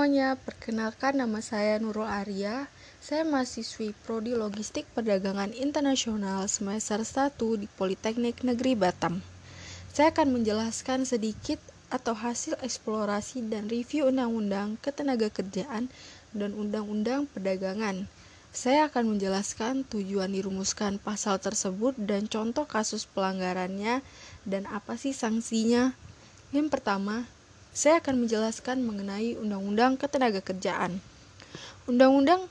Semuanya, perkenalkan nama saya Nurul Arya. Saya mahasiswi Prodi Logistik Perdagangan Internasional semester 1 di Politeknik Negeri Batam. Saya akan menjelaskan sedikit atau hasil eksplorasi dan review Undang-Undang Ketenagakerjaan dan Undang-Undang Perdagangan. Saya akan menjelaskan tujuan dirumuskan pasal tersebut dan contoh kasus pelanggarannya dan apa sih sanksinya. Yang pertama, saya akan menjelaskan mengenai Undang-Undang Ketenagakerjaan. Undang-Undang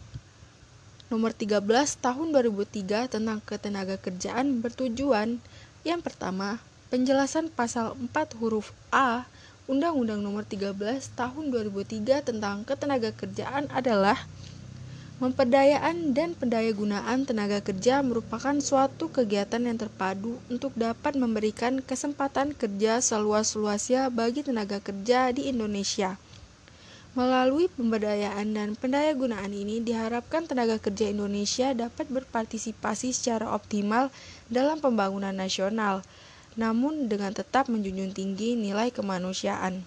Nomor 13 Tahun 2003 tentang Ketenagakerjaan bertujuan yang pertama, penjelasan pasal 4 huruf A Undang-Undang Nomor 13 Tahun 2003 tentang Ketenagakerjaan adalah Memperdayaan dan pendayagunaan tenaga kerja merupakan suatu kegiatan yang terpadu untuk dapat memberikan kesempatan kerja seluas-luasnya bagi tenaga kerja di Indonesia. Melalui pemberdayaan dan pendayagunaan ini diharapkan tenaga kerja Indonesia dapat berpartisipasi secara optimal dalam pembangunan nasional, namun dengan tetap menjunjung tinggi nilai kemanusiaan.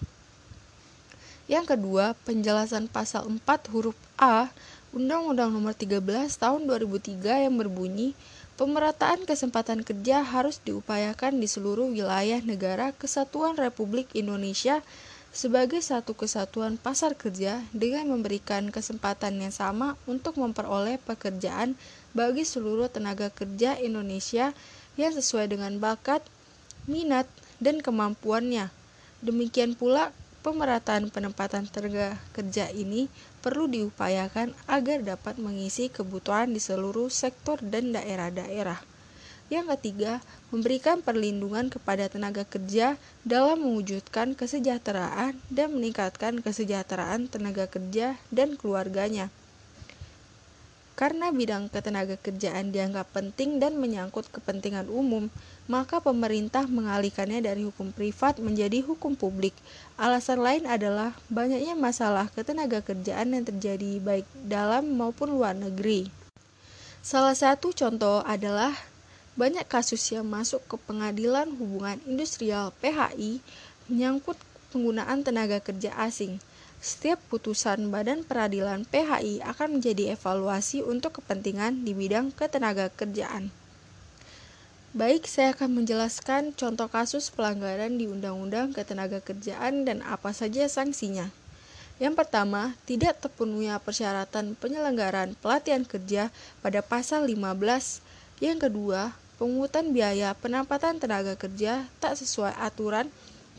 Yang kedua, penjelasan pasal 4 huruf A Undang-Undang Nomor 13 Tahun 2003 yang berbunyi Pemerataan kesempatan kerja harus diupayakan di seluruh wilayah negara Kesatuan Republik Indonesia sebagai satu kesatuan pasar kerja dengan memberikan kesempatan yang sama untuk memperoleh pekerjaan bagi seluruh tenaga kerja Indonesia yang sesuai dengan bakat, minat, dan kemampuannya. Demikian pula pemerataan penempatan tenaga kerja ini perlu diupayakan agar dapat mengisi kebutuhan di seluruh sektor dan daerah-daerah. Yang ketiga, memberikan perlindungan kepada tenaga kerja dalam mewujudkan kesejahteraan dan meningkatkan kesejahteraan tenaga kerja dan keluarganya. Karena bidang ketenaga kerjaan dianggap penting dan menyangkut kepentingan umum, maka pemerintah mengalihkannya dari hukum privat menjadi hukum publik. Alasan lain adalah banyaknya masalah ketenaga kerjaan yang terjadi baik dalam maupun luar negeri. Salah satu contoh adalah banyak kasus yang masuk ke pengadilan hubungan industrial PHI menyangkut penggunaan tenaga kerja asing. Setiap putusan Badan Peradilan PHI akan menjadi evaluasi untuk kepentingan di bidang ketenaga kerjaan. Baik, saya akan menjelaskan contoh kasus pelanggaran di Undang-Undang Ketenaga Kerjaan dan apa saja sanksinya. Yang pertama, tidak terpenuhi persyaratan penyelenggaraan pelatihan kerja pada pasal 15. Yang kedua, pengutan biaya penempatan tenaga kerja tak sesuai aturan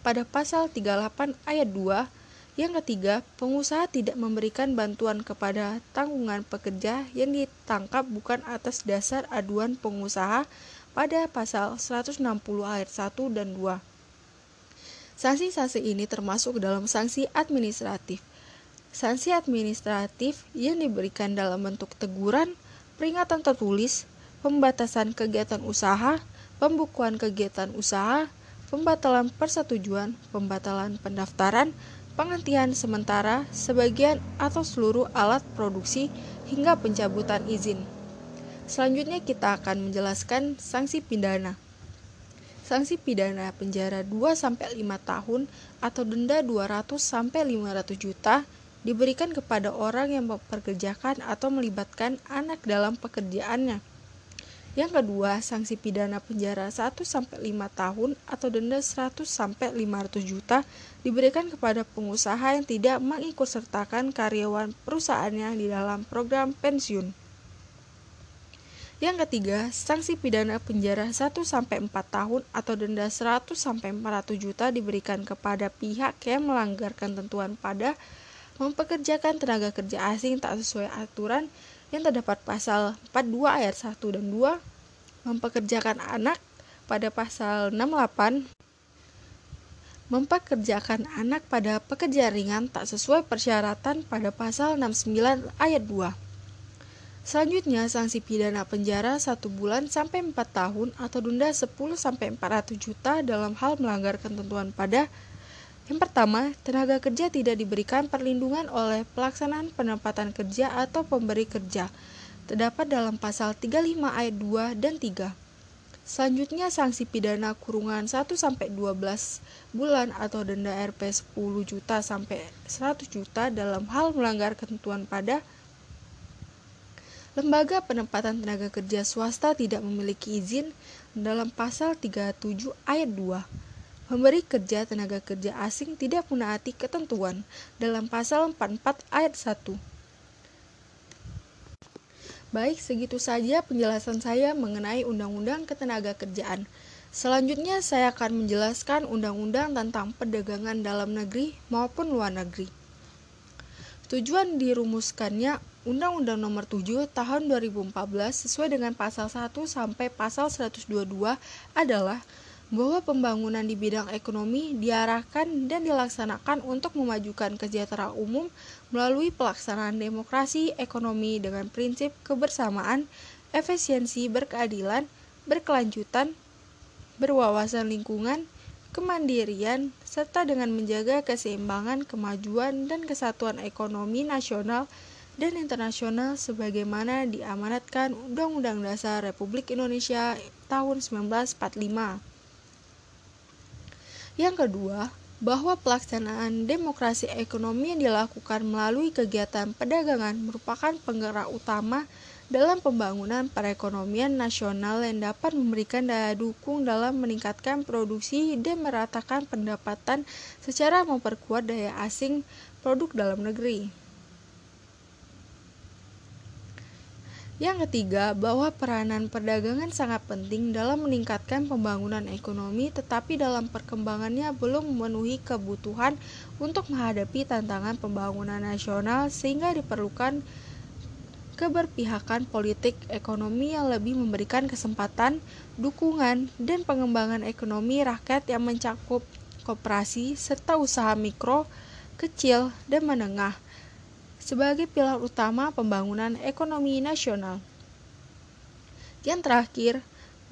pada pasal 38 ayat 2 yang ketiga, pengusaha tidak memberikan bantuan kepada tanggungan pekerja yang ditangkap bukan atas dasar aduan pengusaha pada pasal 160 ayat 1 dan 2. Sanksi-sanksi ini termasuk dalam sanksi administratif. Sanksi administratif yang diberikan dalam bentuk teguran, peringatan tertulis, pembatasan kegiatan usaha, pembukuan kegiatan usaha, pembatalan persetujuan, pembatalan pendaftaran, penghentian sementara sebagian atau seluruh alat produksi hingga pencabutan izin. Selanjutnya kita akan menjelaskan sanksi pidana. Sanksi pidana penjara 2 sampai 5 tahun atau denda 200 sampai 500 juta diberikan kepada orang yang memperkerjakan atau melibatkan anak dalam pekerjaannya yang kedua, sanksi pidana penjara 1 sampai 5 tahun atau denda 100 sampai 500 juta diberikan kepada pengusaha yang tidak mengikutsertakan karyawan perusahaannya di dalam program pensiun. Yang ketiga, sanksi pidana penjara 1 sampai 4 tahun atau denda 100 sampai 400 juta diberikan kepada pihak yang melanggar ketentuan pada mempekerjakan tenaga kerja asing tak sesuai aturan yang terdapat pasal 42 ayat 1 dan 2 mempekerjakan anak pada pasal 68 mempekerjakan anak pada pekerjaan ringan tak sesuai persyaratan pada pasal 69 ayat 2. Selanjutnya, sanksi pidana penjara 1 bulan sampai 4 tahun atau denda 10 sampai 400 juta dalam hal melanggar ketentuan pada yang pertama, tenaga kerja tidak diberikan perlindungan oleh pelaksanaan penempatan kerja atau pemberi kerja. Terdapat dalam pasal 35 ayat 2 dan 3. Selanjutnya sanksi pidana kurungan 1 sampai 12 bulan atau denda Rp 10 juta sampai 100 juta dalam hal melanggar ketentuan pada Lembaga penempatan tenaga kerja swasta tidak memiliki izin dalam pasal 37 ayat 2. Memberi kerja tenaga kerja asing tidak menaati ketentuan dalam pasal 44 ayat 1. Baik, segitu saja penjelasan saya mengenai Undang-Undang Ketenaga Kerjaan. Selanjutnya saya akan menjelaskan undang-undang tentang perdagangan dalam negeri maupun luar negeri. Tujuan dirumuskannya Undang-Undang Nomor 7 Tahun 2014 sesuai dengan pasal 1 sampai pasal 122 adalah bahwa pembangunan di bidang ekonomi diarahkan dan dilaksanakan untuk memajukan kesejahteraan umum melalui pelaksanaan demokrasi ekonomi dengan prinsip kebersamaan, efisiensi, berkeadilan, berkelanjutan, berwawasan lingkungan, kemandirian, serta dengan menjaga keseimbangan, kemajuan, dan kesatuan ekonomi nasional dan internasional sebagaimana diamanatkan Undang-Undang Dasar Republik Indonesia tahun 1945. Yang kedua, bahwa pelaksanaan demokrasi ekonomi yang dilakukan melalui kegiatan perdagangan merupakan penggerak utama dalam pembangunan perekonomian nasional yang dapat memberikan daya dukung dalam meningkatkan produksi dan meratakan pendapatan secara memperkuat daya asing produk dalam negeri. Yang ketiga, bahwa peranan perdagangan sangat penting dalam meningkatkan pembangunan ekonomi, tetapi dalam perkembangannya belum memenuhi kebutuhan untuk menghadapi tantangan pembangunan nasional, sehingga diperlukan keberpihakan politik ekonomi yang lebih memberikan kesempatan, dukungan, dan pengembangan ekonomi rakyat yang mencakup koperasi serta usaha mikro, kecil, dan menengah sebagai pilar utama pembangunan ekonomi nasional. Yang terakhir,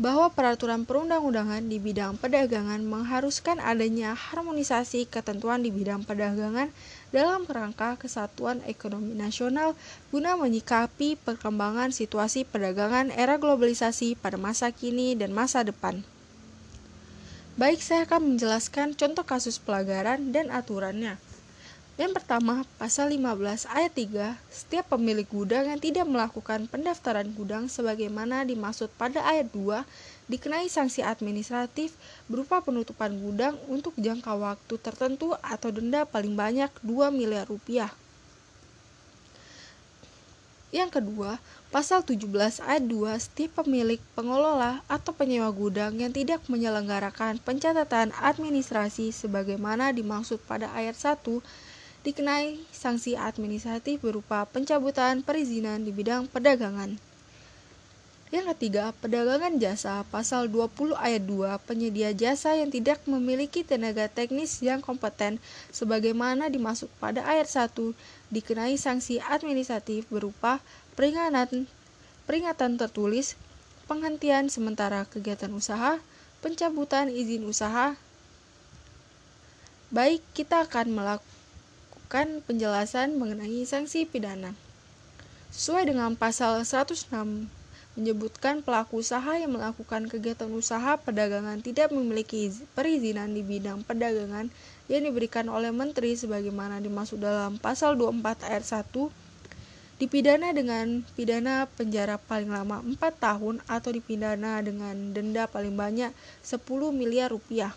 bahwa peraturan perundang-undangan di bidang perdagangan mengharuskan adanya harmonisasi ketentuan di bidang perdagangan dalam kerangka kesatuan ekonomi nasional guna menyikapi perkembangan situasi perdagangan era globalisasi pada masa kini dan masa depan. Baik, saya akan menjelaskan contoh kasus pelanggaran dan aturannya. Yang pertama, pasal 15 ayat 3, setiap pemilik gudang yang tidak melakukan pendaftaran gudang sebagaimana dimaksud pada ayat 2 dikenai sanksi administratif berupa penutupan gudang untuk jangka waktu tertentu atau denda paling banyak 2 miliar rupiah. Yang kedua, pasal 17 ayat 2 setiap pemilik, pengelola, atau penyewa gudang yang tidak menyelenggarakan pencatatan administrasi sebagaimana dimaksud pada ayat 1 dikenai sanksi administratif berupa pencabutan perizinan di bidang perdagangan. Yang ketiga, perdagangan jasa pasal 20 ayat 2 penyedia jasa yang tidak memiliki tenaga teknis yang kompeten sebagaimana dimaksud pada ayat 1 dikenai sanksi administratif berupa peringatan peringatan tertulis, penghentian sementara kegiatan usaha, pencabutan izin usaha. Baik, kita akan melakukan melakukan penjelasan mengenai sanksi pidana. Sesuai dengan pasal 106 menyebutkan pelaku usaha yang melakukan kegiatan usaha perdagangan tidak memiliki perizinan di bidang perdagangan yang diberikan oleh menteri sebagaimana dimaksud dalam pasal 24 ayat 1 dipidana dengan pidana penjara paling lama 4 tahun atau dipidana dengan denda paling banyak 10 miliar rupiah.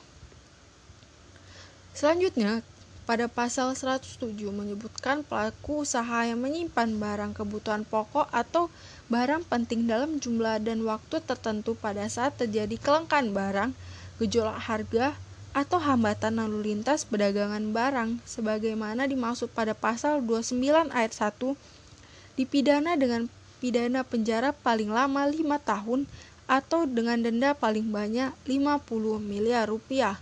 Selanjutnya, pada pasal 107 menyebutkan pelaku usaha yang menyimpan barang kebutuhan pokok atau barang penting dalam jumlah dan waktu tertentu pada saat terjadi kelangkaan barang, gejolak harga, atau hambatan lalu lintas perdagangan barang sebagaimana dimaksud pada pasal 29 ayat 1 dipidana dengan pidana penjara paling lama 5 tahun atau dengan denda paling banyak 50 miliar rupiah.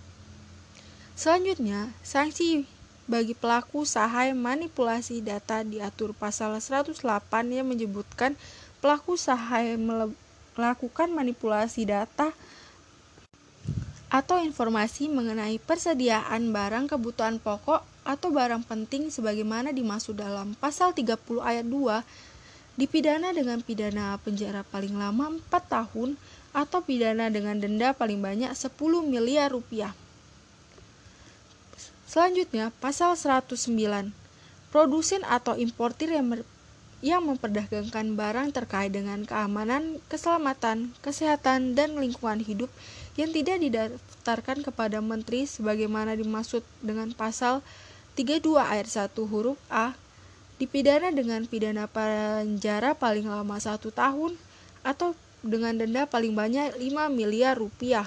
Selanjutnya, sanksi bagi pelaku usaha yang manipulasi data diatur pasal 108 yang menyebutkan pelaku usaha yang melakukan manipulasi data atau informasi mengenai persediaan barang kebutuhan pokok atau barang penting sebagaimana dimaksud dalam pasal 30 ayat 2 dipidana dengan pidana penjara paling lama 4 tahun atau pidana dengan denda paling banyak 10 miliar rupiah. Selanjutnya, pasal 109. Produsen atau importir yang yang memperdagangkan barang terkait dengan keamanan, keselamatan, kesehatan, dan lingkungan hidup yang tidak didaftarkan kepada menteri sebagaimana dimaksud dengan pasal 32 ayat 1 huruf A dipidana dengan pidana penjara paling lama satu tahun atau dengan denda paling banyak 5 miliar rupiah.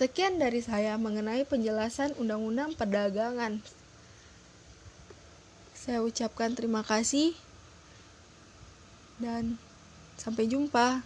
Sekian dari saya mengenai penjelasan Undang-Undang Perdagangan. Saya ucapkan terima kasih dan sampai jumpa.